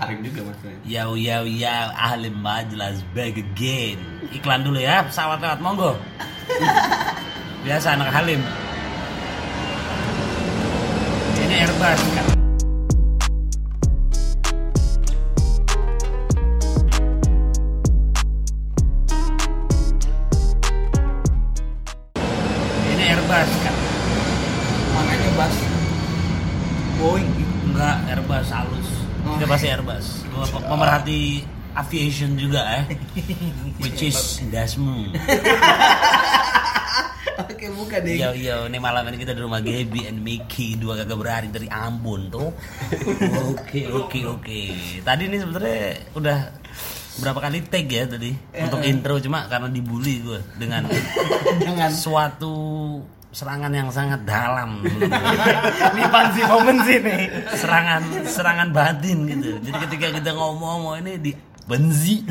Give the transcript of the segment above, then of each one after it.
Harim juga maksudnya. Yo yo yo ahli majelis back again. Iklan dulu ya, pesawat lewat monggo. Biasa anak Halim. Ini Airbus kan. Pemerhati aviation juga eh. Which is Dasmu. Oke bukan deh. Yo yo, ini malam ini kita di rumah Gaby and Mickey dua kakak berani dari Ambon tuh. Oke oke oke. Tadi ini sebenarnya udah berapa kali tag ya tadi untuk intro cuma karena dibully gue dengan Jangan. suatu serangan yang sangat dalam. Ini pansi momen sih nih. serangan serangan batin gitu. Jadi ketika kita ngomong mau ini di benzi.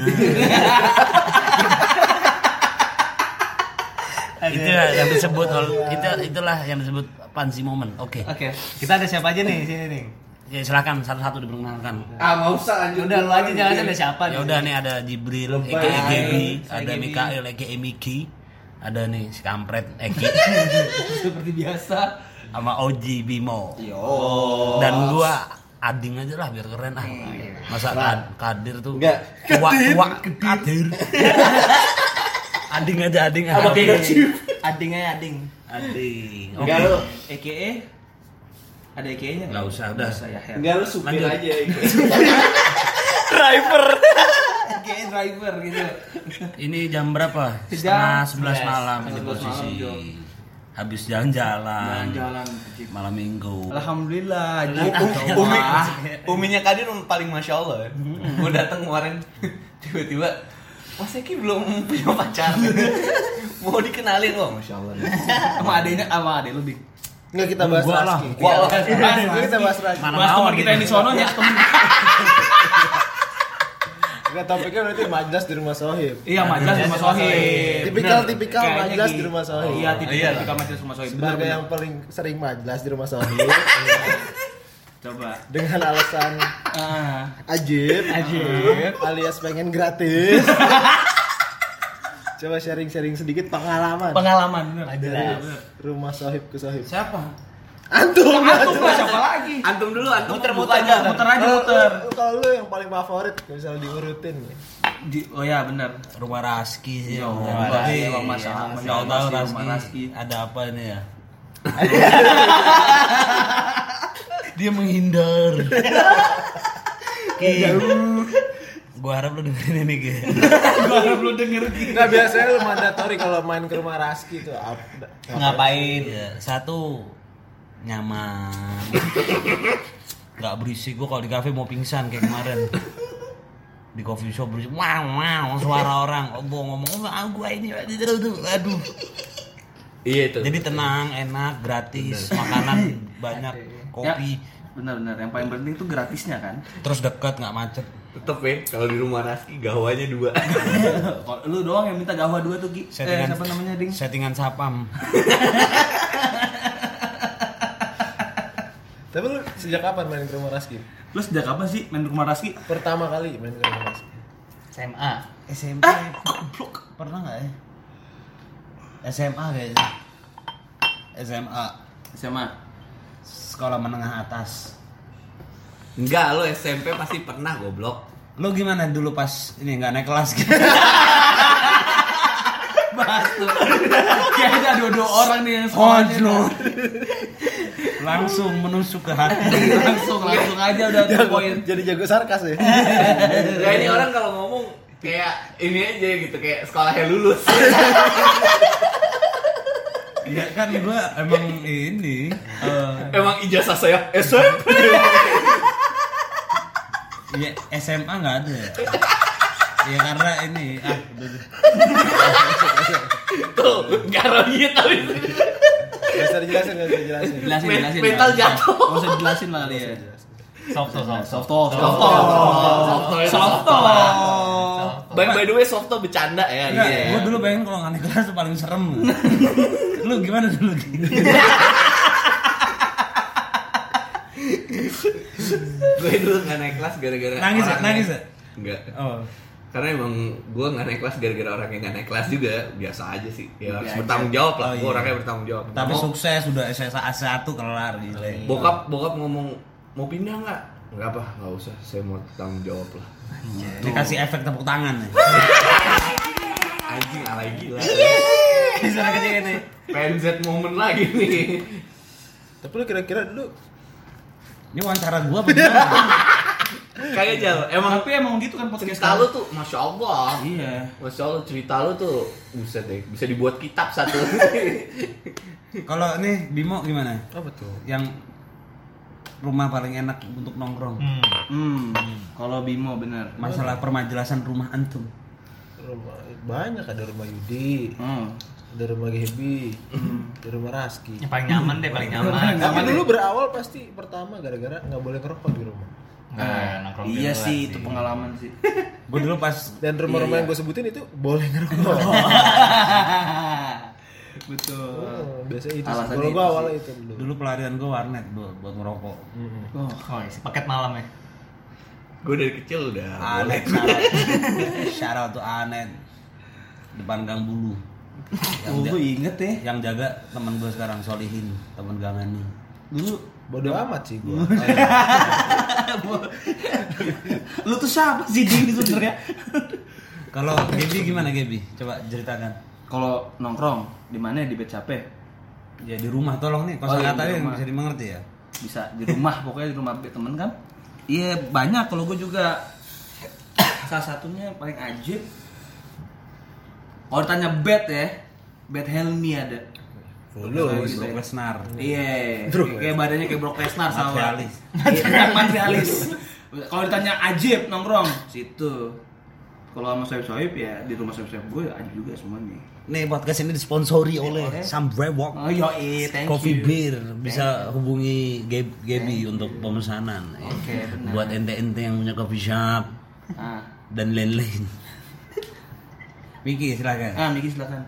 Itu yang disebut itu itulah yang disebut pansi momen. Oke. Oke, kita ada siapa aja nih sini nih? ya silakan satu-satu diperkenalkan. Ah nggak usah lanjut. Udah lu aja jangan ada siapa ya udah nih ada Jibril Gaby Saya ada. Mikael Eka Miki ada nih si kampret Eki Seperti biasa. sama Oji Bimo Yo. dan gua ading aja lah biar keren ah masa kad- kadir tuh Enggak. tua tua kadir ading aja ading ah. Kayak Chief? Ading aja ading. ading Enggak Oke. lu. EKE ada EKE-nya nggak usah udah ya. ya. Enggak lu supir Lanjut. aja. driver. EKE driver gitu. ini jam berapa setengah sebelas 11. malam 11 posisi habis jalan-jalan Jalan-jalan. malam minggu Alhamdulillah. Um- Umi, uminya Kadir paling masya Allah. ya. Gue datang kemarin tiba-tiba Mas Eki belum punya pacar. Mau dikenalin wah masya Allah. Sama adenya sama adek lu dik. Nggak kita bahas Gua lah. Raski. Nggak kita bahas Raski. Mana Mas mau teman kita gitu. yang di sono ya. Nggak topiknya berarti majlas di rumah Sohib. Iya, majelis rumah Sohib. Tipikal-tipikal Kayaknya majelis gitu. di rumah Sohib. Iya, tipikal Iya. tipikal majelis rumah Sohib. Benar, Sebagai yang paling sering majlas di rumah Sohib Coba. dengan alasan Ah, ajib, Ajib. alias pengen gratis. Coba sharing-sharing sedikit pengalaman pengalaman benar. dari rumah Sohib ke Sohib. Siapa? Antum, Antum lah siapa lagi? Antum dulu, antum Muter-muter aja, muter aja muter. Kalau lu yang paling favorit, misalnya diurutin. Di- oh ya benar. rumah Raski sih Yo, Rumah Raski, Raski. masalah. Tahu Masalah tahu Raski, Raski, rumah Raski. ada apa ini ya dia menghindar Ki. gua harap lu dengerin ini Ki. Gua harap lu denger Nggak biasanya lu mandatori kalau main ke rumah Raski tuh apa? Ngapain? Ya, satu nyaman nggak berisik gua kalau di kafe mau pingsan kayak kemarin di coffee shop berisik wow wow suara orang oh, gua ngomong ah gua ini aduh aduh, aduh Iya itu. jadi tenang enak gratis makanan banyak kopi Ya, benar-benar. Yang paling penting itu gratisnya kan. terus dekat nggak macet tetep ya kalau di rumah Raski gawanya dua. Kalau lu doang yang minta gawa dua tuh Gi. Eh, settingan siapa namanya Ding? settingan sapam Tapi lu sejak kapan main ke rumah Raski? Lu sejak kapan sih main rumah Raski? Pertama kali main ke rumah Raski. SMA. SMP Goblok. pernah nggak ya SMA kayaknya SMA SMA. sekolah menengah atas Enggak, lo SMP pasti pernah goblok. lu gimana dulu pas ini nggak naik kelas gitu Bahas tuh. Kayaknya ada dua orang nih yang sekolahnya. Konyol. Langsung menusuk ke hati langsung langsung aja udah tuh poin. Jadi jago sarkas ya. Ya ini orang kalau ngomong kayak ini aja gitu kayak sekolahnya lulus. ya kan gua emang ini eh, Emang ijazah saya SMP. ya SMA nggak ada ya karena ini ah udah. Tuh, garonya tapi Gak usah dijelasin, gak usah dijelasin. Jelasin, jelasin. mental jatuh. Nggak usah dijelasin lah dia. Softo, softo. Softo, softo. Softo. Softo. By, by the way, Softo bercanda ya. Iya. gue dulu pengen kalau nggak naik kelas paling serem. lu gimana dulu? Gue dulu nggak naik kelas gara-gara Nangis ya? Nangis ya? Enggak. Oh. Karena emang gue nggak naik kelas gara-gara orang yang nggak naik kelas juga biasa aja sih. Ya harus Biasa. bertanggung jawab lah. Oh, Gue iya. orangnya bertanggung jawab. Tapi Mau- sukses udah SSA A1 kelar gile. bokap bokap ngomong mau pindah nggak? Nggak apa, nggak usah. Saya mau tanggung jawab lah. Dikasih efek tepuk tangan nih. Anjing alay gila. Suara kecil ini. PNZ moment lagi nih. Tapi lu kira-kira dulu Ini wawancara gua apa gimana? Kayak jal. Emang Tapi emang gitu kan podcast cerita lu tuh, masya Allah. Iya. Masya Allah cerita lu tuh buset deh, bisa dibuat kitab satu. Kalau nih Bimo gimana? apa tuh? Yang rumah paling enak untuk nongkrong. Hmm. Kalau Bimo bener. Masalah permajelasan rumah antum. Rumah banyak ada rumah Yudi, Hmm. ada rumah Gebi, ada rumah Raski. Yang paling nyaman deh, paling nyaman. Tapi dulu berawal pasti pertama gara-gara nggak boleh ngerokok di rumah. Di Iya luar sih, itu pengalaman sih. Gue dulu pas Dan rumah-rumah yang gue sebutin itu boleh ngerokok. Betul. Oh, biasanya itu. sih. Alasannya Kalau itu gue sih. awalnya itu dulu. dulu pelarian gue warnet buat, buat ngerokok. Oh. Oh, isi paket malam ya. gue dari kecil udah. Anet syarat. tuh Anet. Depan Gang Bulu. Yang, Oh, gue inget ya. yang jaga teman gue sekarang Solihin, teman Gangani. Dulu Bodoh amat sih gue. lu tuh siapa sih Ding sebenarnya? Kalau Gebi gimana Gebi? Coba ceritakan. Kalau nongkrong di mana di BCP? Ya di rumah tolong nih, Oh, kosa iya, kata di yang bisa dimengerti ya. Bisa di rumah pokoknya di rumah temen kan? Iya banyak kalau gue juga salah satunya paling ajib. Kalau ditanya bed ya, bed Helmi ada. Dulu. gitu Brock ya. Lesnar. Iya, kayak badannya kayak Brock Lesnar sama Materialis. Iya, materialis. Kalau ditanya ajib nongkrong situ. Kalau sama soib-soib ya di rumah soib-soib gue ajib juga semuanya. Nih podcast ini disponsori oleh oleh. Sam Brewok. Oh yo, thank Coffee you. Beer bisa hubungi Gab- Gaby untuk pemesanan. ya. Oke, benar. Buat ente-ente yang punya coffee shop Ah, dan lain-lain. Miki silakan. ah Miki silakan.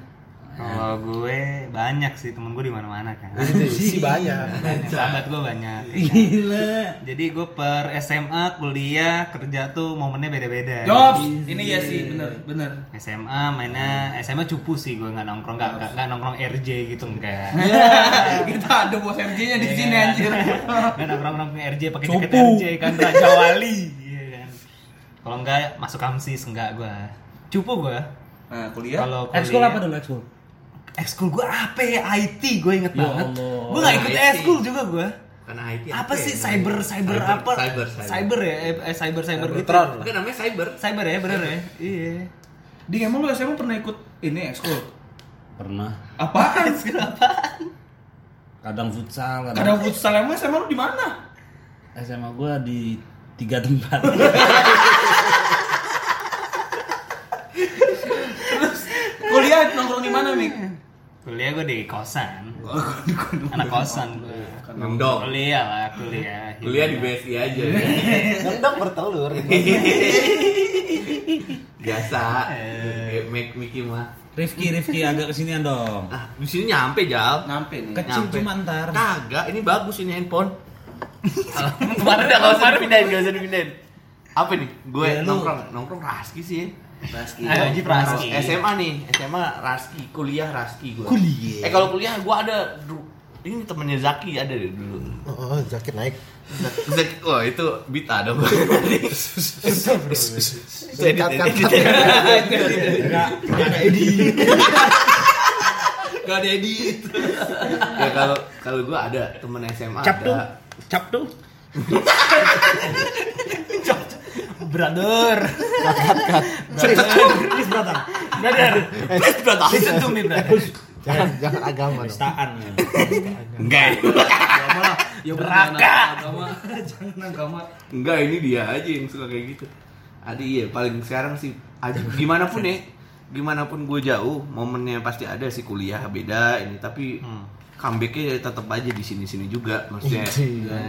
Kalau gue banyak sih temen gue di mana-mana kan. Itu sih banyak. Sahabat gue banyak. Gila. Jadi gue per SMA, kuliah, kerja tuh momennya beda-beda. Jobs, ini ya sih bener bener. SMA mainnya SMA cupu sih gue nggak nongkrong nggak nggak- nggak nongkrong RJ gitu enggak. Kita ada bos RJ-nya di sini anjir. Nggak nongkrong nongkrong RJ pakai jaket. RJ kan Raja Wali. Iya kan. Kalau enggak masuk kamsis enggak gue. Cupu gue. Nah, kuliah. Kalau Ekskul kuliah- apa dulu ekskul? Ekskul gue apa ya? IT gue inget Ya banget. Gue nggak ikut ekskul juga gue. Karena IT Apa sih ya? cyber cyber apa? Cyber, Cyber ya? Eh, eh, cyber cyber gitu. Kan namanya cyber. Cyber ya bener ya? Iya. Ding emang lu SMA pernah ikut ini ekskul? Pernah. Apaan? Kadang futsal, kadang, Kadang futsal emang SMA lu di mana? SMA gua di tiga tempat. Kuliah nongkrong di mana, Mik? Kuliah gue di kosan. Anak kosan gue. Ngendong. Kuliah lah, kuliah. Kuliah di BSI aja. Ngendang bertelur. Biasa. Eh, Make Mickey mah. Rifki, Rifki agak kesinian dong. Ah, di sini nyampe Jal. Nyampe nih. Kecil Nyampe. cuma ntar. Kagak, ini bagus ini handphone. Kemarin udah gak usah dipindahin, gak usah dipindahin. Apa nih? Gue Ya, nongkrong, nongkrong Raski sih. Raski. Ayo, Ajib Raski. SMA nih, SMA Raski, kuliah Raski gue. Kuliah. Eh kalau kuliah gue ada ini temennya Zaki ada deh dulu. Oh, jaket naik. Zaki, wah itu Bita dong. Cut, cut, cut. Gak ada Edi. Gak ada edit. ya kalau kalau gue ada temen SMA Cap tuh. ada. Cap tuh. Brother. Please brother. Brother. Listen to me, brother. Jangan jangan agama dong. Pestaan. Enggak. Agama lah. Ya Neraka. jangan agama. Jangan agama. Enggak, ini dia aja yang suka kayak gitu. Adi iya paling sekarang sih Adi, gimana pun ya, gimana pun gue jauh, momennya pasti ada sih kuliah beda ini tapi comebacknya tetap aja di sini-sini juga maksudnya Anjing. dan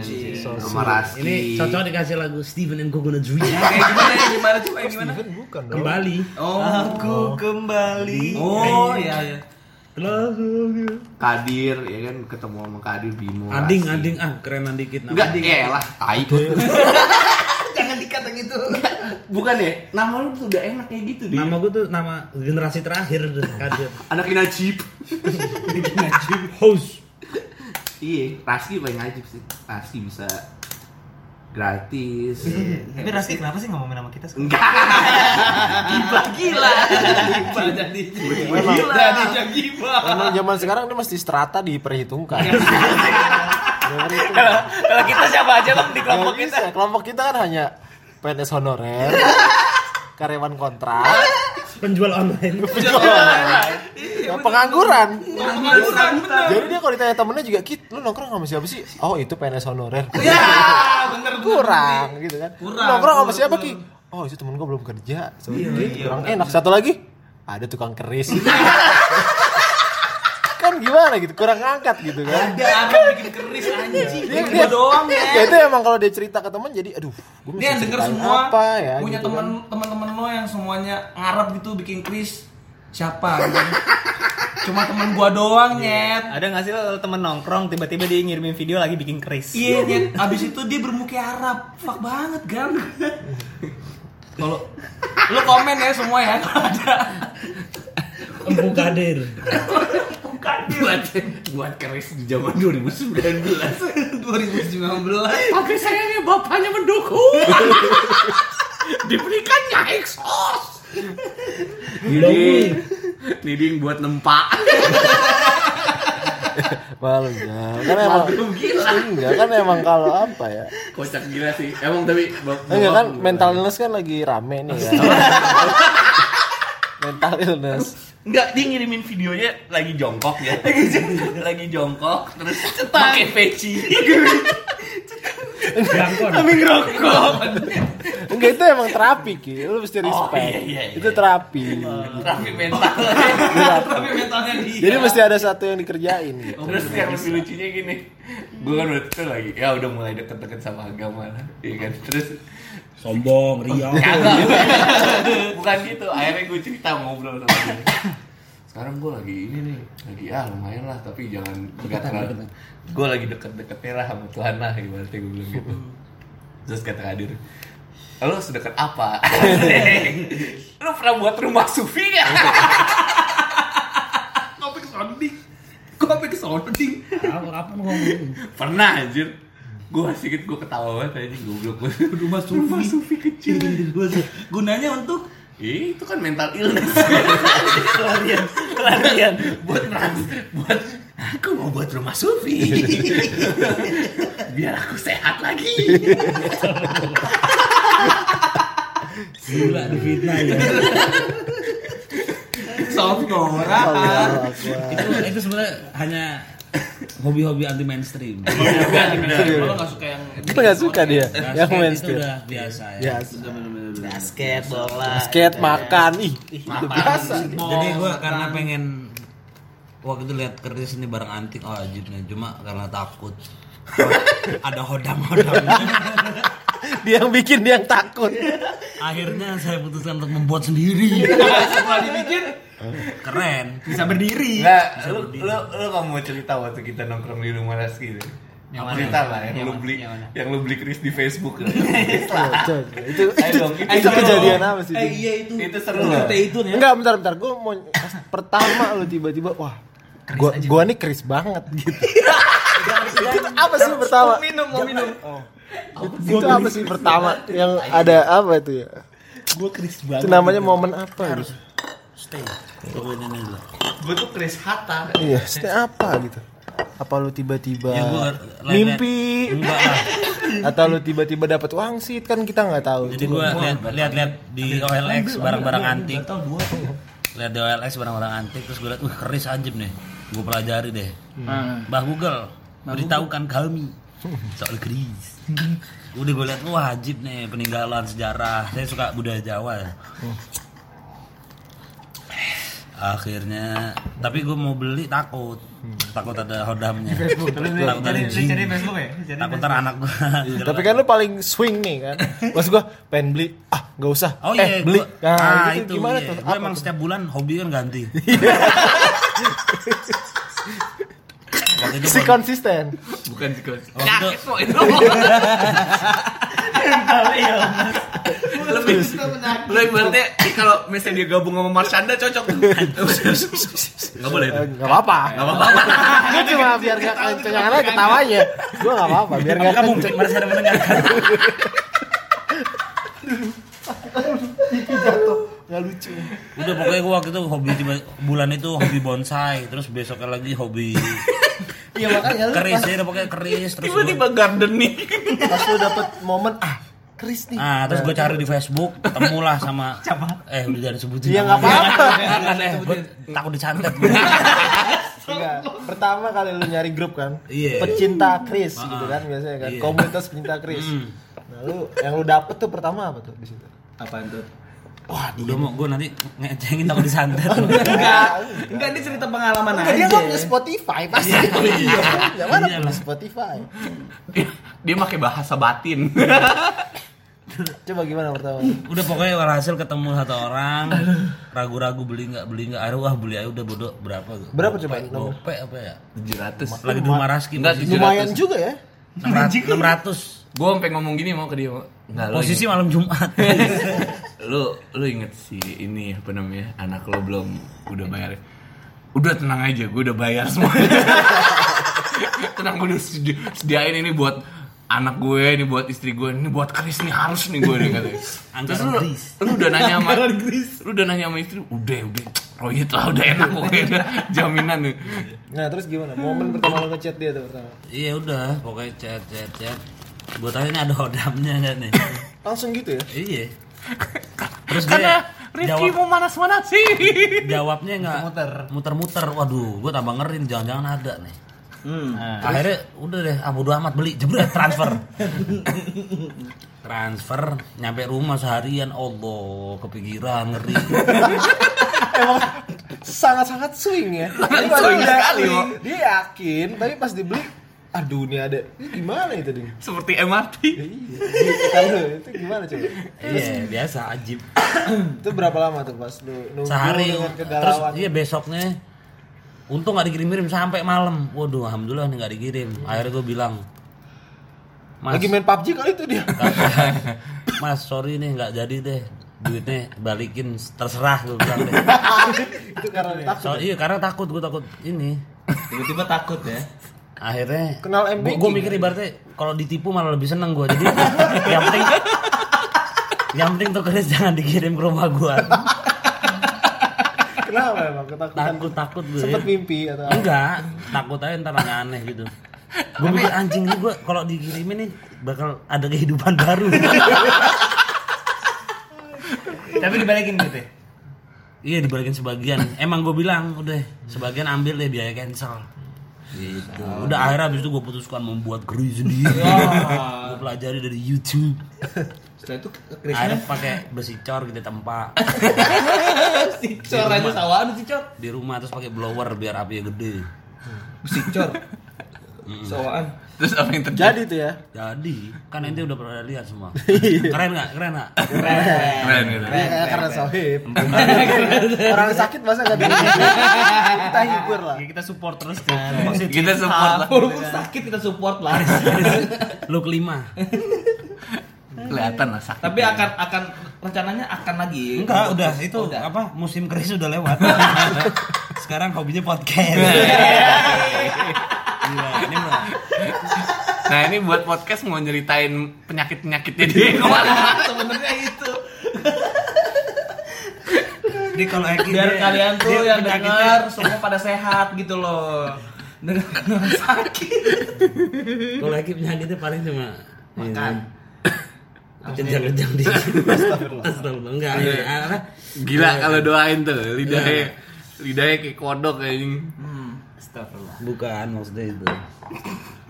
rumah Raski. Ini cocok dikasih lagu Steven and Gogona Dream. Kayak gimana ya? Gimana coba yang gimana? Steven bukan dong. Kembali. Oh. Aku kembali. Oh, iya iya. Kadir ya kan ketemu sama Kadir Bimo Ading, Rasi. ading, ah kerenan dikit nama. enggak eh lah tai gitu. bukan ya nama lu tuh udah enak kayak gitu deh Nama gue tuh nama generasi terakhir tuh, Kadir. anak Najib Host. iya Raski paling Najib sih Raski bisa gratis Tapi Raski kenapa sih ngomongin sama kita? sekarang? enggak gila gila Gila jadi. Memang, Jadi gila. memang zaman sekarang ini mesti strata diperhitungkan. Kalau kalau kita siapa aja bang di kelompok kita? Kelompok kita kan hanya PNS honorer, karyawan kontrak, Penjual online. ya, pengangguran. Pengangguran bener. Jadi dia kalau ditanya temennya juga, Kit, lu nongkrong sama siapa sih? Oh itu PNS honorer. Ya, bener Kurang gitu kan. Kurang, nongkrong sama siapa. Ki? Oh itu temen gue belum kerja. So, kurang enak. Satu lagi, ada tukang keris. gimana gitu, kurang ngangkat gitu kan. Ada orang bikin keris anjing. Dia, Gua doang ya ya. itu emang kalau dia cerita ke temen jadi aduh gue Dia yang denger semua apa ya punya gitu teman kan. teman-teman lo yang semuanya ngarep gitu bikin keris siapa gitu. Cuma teman gua doang nyet. Ada nggak sih lo temen nongkrong tiba-tiba dia ngirimin video lagi bikin keris? Iya nyet. Abis itu dia bermuka Arab. Fuck banget kan. Kalau lo komen ya semua ya kalau ada. Empu Kadir. Buat buat keris di zaman 2019 2019. tapi sayangnya bapaknya mendukung. Diberikannya eksos Niding Niding buat nempak malu enggak kan emang enggak kan emang kalau apa ya? Kocak gila sih. Emang tapi enggak kan bapak- mental illness kan lagi rame nih kan mental illness Enggak, dia ngirimin videonya lagi jongkok ya. lagi jongkok terus pakai peci. Sambil ngerokok. enggak itu emang terapi ki lu mesti respect iya, iya, iya. itu terapi Terapi mental. Tapi mentalnya dia. jadi mesti ada satu yang dikerjain gitu Terus yang lebih lucunya gini, gue kan waktu itu lagi, ya udah mulai deket-deket sama agama lah, iya kan. Terus Sombong, ria. bukan gitu. Akhirnya gue cerita ngobrol sama dia. Sekarang gue lagi ini nih, lagi ah lumayan lah, tapi jangan nggak terlalu. Gue lagi deket-deketnya lah sama Tuhan lah, ibaratnya gue bilang gitu. Terus kata Kadir, lo sedekat apa? lo pernah buat rumah sufi nggak? Kopi ke sounding. Kopi ke sounding. Apa apa ngomong? Pernah anjir. Gue sedikit gue ketawa banget goblok banget. Rumah sufi. Rumah sufi kecil. Gunanya untuk Ih, itu kan mental illness. Pelarian, pelarian. buat trans, buat aku mau buat rumah sufi. Biar aku sehat lagi. Gila difitnah ya. soft Akbar. itu itu sebenarnya hanya hobi-hobi anti mainstream. Kalau nggak suka yang Kita nggak suka dia. yang Basket main itu udah biasa ya. biasa. Basket, bola. skate makan. Ih itu biasa. Jadi gue karena pengen waktu itu lihat keris ini barang antik. Oh nih cuma karena takut. Ada hodam-hodamnya dia yang bikin dia yang takut. Akhirnya saya putuskan untuk membuat sendiri. Setelah dibikin keren. Bisa berdiri. Enggak, lu, lu, lu gak mau cerita waktu kita nongkrong di rumah Reski gitu? Yang mana? cerita lah yang, Yang lu mana? beli Yang yang lu beli keris di Facebook. Lah. Coba, itu Ayo itu, dong, itu ayo kejadian apa sih eh iya itu itu seru lah. ngerti itu ya enggak bentar bentar. Gue mau pertama lu tiba-tiba wah gua gua nih keris banget gitu. Itu apa sih pertama? Minum mau minum itu apa sih? Pertama yang ada apa itu ya? Gue keris itu namanya momen apa gitu? stay. Pokoknya ini lah. Gue tuh keris Hatta. iya stay apa gitu? Apa lu tiba-tiba Ya, gua mimpi? Enggak lah. Atau lu tiba-tiba dapat wangsit? Kan kita nggak tahu. Jadi gue lihat lihat lihat di OLX barang-barang antik. Lihat di OLX barang-barang antik terus gue lihat wih keris anjib nih. Gue pelajari deh. Hmm. Mbah Google beritahukan kami soal keris udah gue lihat wah wajib nih peninggalan sejarah. Saya suka budaya Jawa ya. akhirnya tapi gue mau beli takut. Takut ada hodamnya. Takut ada jin. ya? Takut ntar anak gue Iya, tapi kan lu paling swing nih kan? Mas gua pengen beli. Ah nggak usah. Oh eh, iya, beli. gua- Nah, ah, gitu. itu gimana iya. tuh? Apa emang setiap bulan hobi kan ganti. Waktu itu si gua- konsisten. Bukan sih kok. Waktu itu. Lebih Lo ibaratnya kalau misalnya dia gabung sama Marshanda cocok. Enggak boleh itu. Nggak apa-apa. Enggak apa-apa. Gue cuma biar nggak kencengan aja ketawanya. Gue nggak apa-apa. Biar nggak kamu ada mendengarkan. Nggak lucu. Udah pokoknya gua waktu itu hobi tiba bulan itu hobi bonsai, terus besoknya lagi hobi Iya makanya lu keris ya pokoknya keris terus Tiba-tiba gardening. pas lu dapet momen ah Chris nih. Ah, terus gue cari di Facebook, ketemulah sama Eh, udah jangan sebutin. Iya, nggak apa-apa. Eh, takut disantet. Enggak. Pertama kali lu nyari grup kan. Iya. Pecinta Chris gitu kan biasanya kan. Iya. Komunitas pecinta Chris. Nah, lu yang lu dapet tuh pertama apa tuh di situ? Apaan tuh? Wah, Udah mau gue nanti ngecengin takut disantet. Enggak, enggak dia cerita pengalaman Enggak, dia aja. nggak punya Spotify pasti. Iya, mana Iya punya lah. Spotify? Dia pakai bahasa batin. Coba gimana pertama? Udah pokoknya walhasil ketemu satu orang, ragu-ragu beli nggak beli nggak, aduh wah beli aja udah bodoh berapa tuh? Berapa coba? Gope apa ya? 700. Lagi di rumah Raski. Enggak, Lumayan 700. juga ya. 600. Gue sampai ngomong gini mau ke dia. Enggak lo. Posisi malam Jumat. lu lu inget sih ini apa namanya anak lo belum udah bayar udah tenang aja gue udah bayar semuanya tenang gue udah sedi- sediain ini buat anak gue ini buat istri gue ini buat Chris nih harus nih gue nih katanya terus lu, lu udah nanya sama lu udah nanya sama istri udah udah proyek lah udah enak pokoknya jaminan nih Nah, terus gimana? Momen pertama lu ngechat dia tuh pertama. Iya udah, pokoknya chat chat chat. Gue tanya ini ada hodamnya nggak nih? Langsung gitu ya? iya. Terus karena Rifki jawab, mau manas manas sih jawabnya nggak muter-muter. Waduh, gue tambah ngerin jangan-jangan ada nih. Hmm. Akhirnya udah deh, ah bodo amat beli, jebret transfer. transfer nyampe rumah seharian, Allah kepikiran ngeri. Emang sangat-sangat swing ya. Pas swing dia sekali. Dia yakin, tapi pas dibeli aduh ini ada. Ini gimana itu, Ding? seperti MRT Iya. Kalau itu gimana coba? Iya biasa ajib. Itu berapa lama tuh pas lu nunggu Sehari dengan terus iya besoknya untung nggak dikirim-kirim sampai malam. Waduh, alhamdulillah nih nggak dikirim. Akhirnya gue bilang, Mas, Lagi main PUBG kali itu dia. Mas sorry nih nggak jadi deh duitnya balikin terserah gue bilang deh. itu karena takut. So, iya karena takut gue takut ini. Tiba-tiba takut ya. Akhirnya Kenal M gue mikir ibaratnya kalau ditipu malah lebih seneng gue jadi yang penting yang penting tuh Chris jangan dikirim ke rumah gue Kenapa emang? Ketakutan? takut takut gue Sempet mimpi atau apa? enggak takut aja ntar aneh-aneh gitu. Gue mikir anjing nih gue kalau dikirimin nih bakal ada kehidupan baru. Tapi dibalikin gitu ya? iya dibalikin sebagian. Emang gue bilang udah sebagian ambil deh biaya cancel gitu. Udah akhirnya abis itu gue putuskan membuat geri sendiri. Gue pelajari dari YouTube. Setelah itu akhirnya Krisnya pakai besi cor gitu tempat. Si cor aja sawaan si cor. di rumah terus pakai blower biar apinya gede. Si cor. Sawaan. terus apa yang terjadi? Jadi tuh ya. jadi. Kan ente udah pernah lihat semua. Iya. keren nggak? Keren nggak? Keren gitu Ya, karena sohib. Orang sakit masa gak di Kita hibur lah. Ya, kita support terus kan. kita support lah. Walaupun sakit kita support lah. lu kelima. Kelihatan lah sakit Tapi akan akan rencananya akan lagi. enggak udah. Itu Udah. apa? Musim keris udah lewat. Sekarang hobinya podcast Gila, ini mah nah ini buat podcast mau nyeritain penyakit penyakitnya dia ke mana Sebenarnya itu. Jadi kalau Eki Biar dia- kalian tuh dia yang dengar semua pada sehat gitu loh. Dengan sakit. Kalau Eki penyakitnya paling cuma Makan. kejang-kejang dikit. Astagfirullah. Astagfirullah. Enggak, Iya. ya, gila kalau doain tuh lidahnya lidahnya kayak kodok kayak Hmm. Astagfirullah. Bukan maksudnya itu.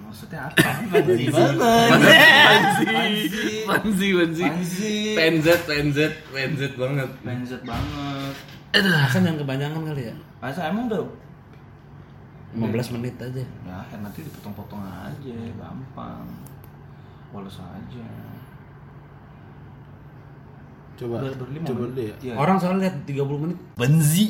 Maksudnya apa? Panzi, panzi, panzi, Panzi. penzet, penzet, penzet banget. Benjet banget. Kan yang kebanyakan kali ya. Masa emang udah 15 menit aja. ya nanti dipotong-potong aja gampang polos aja Coba, Ber- coba dulu ya. Iya. Orang soalnya lihat 30 menit Benzi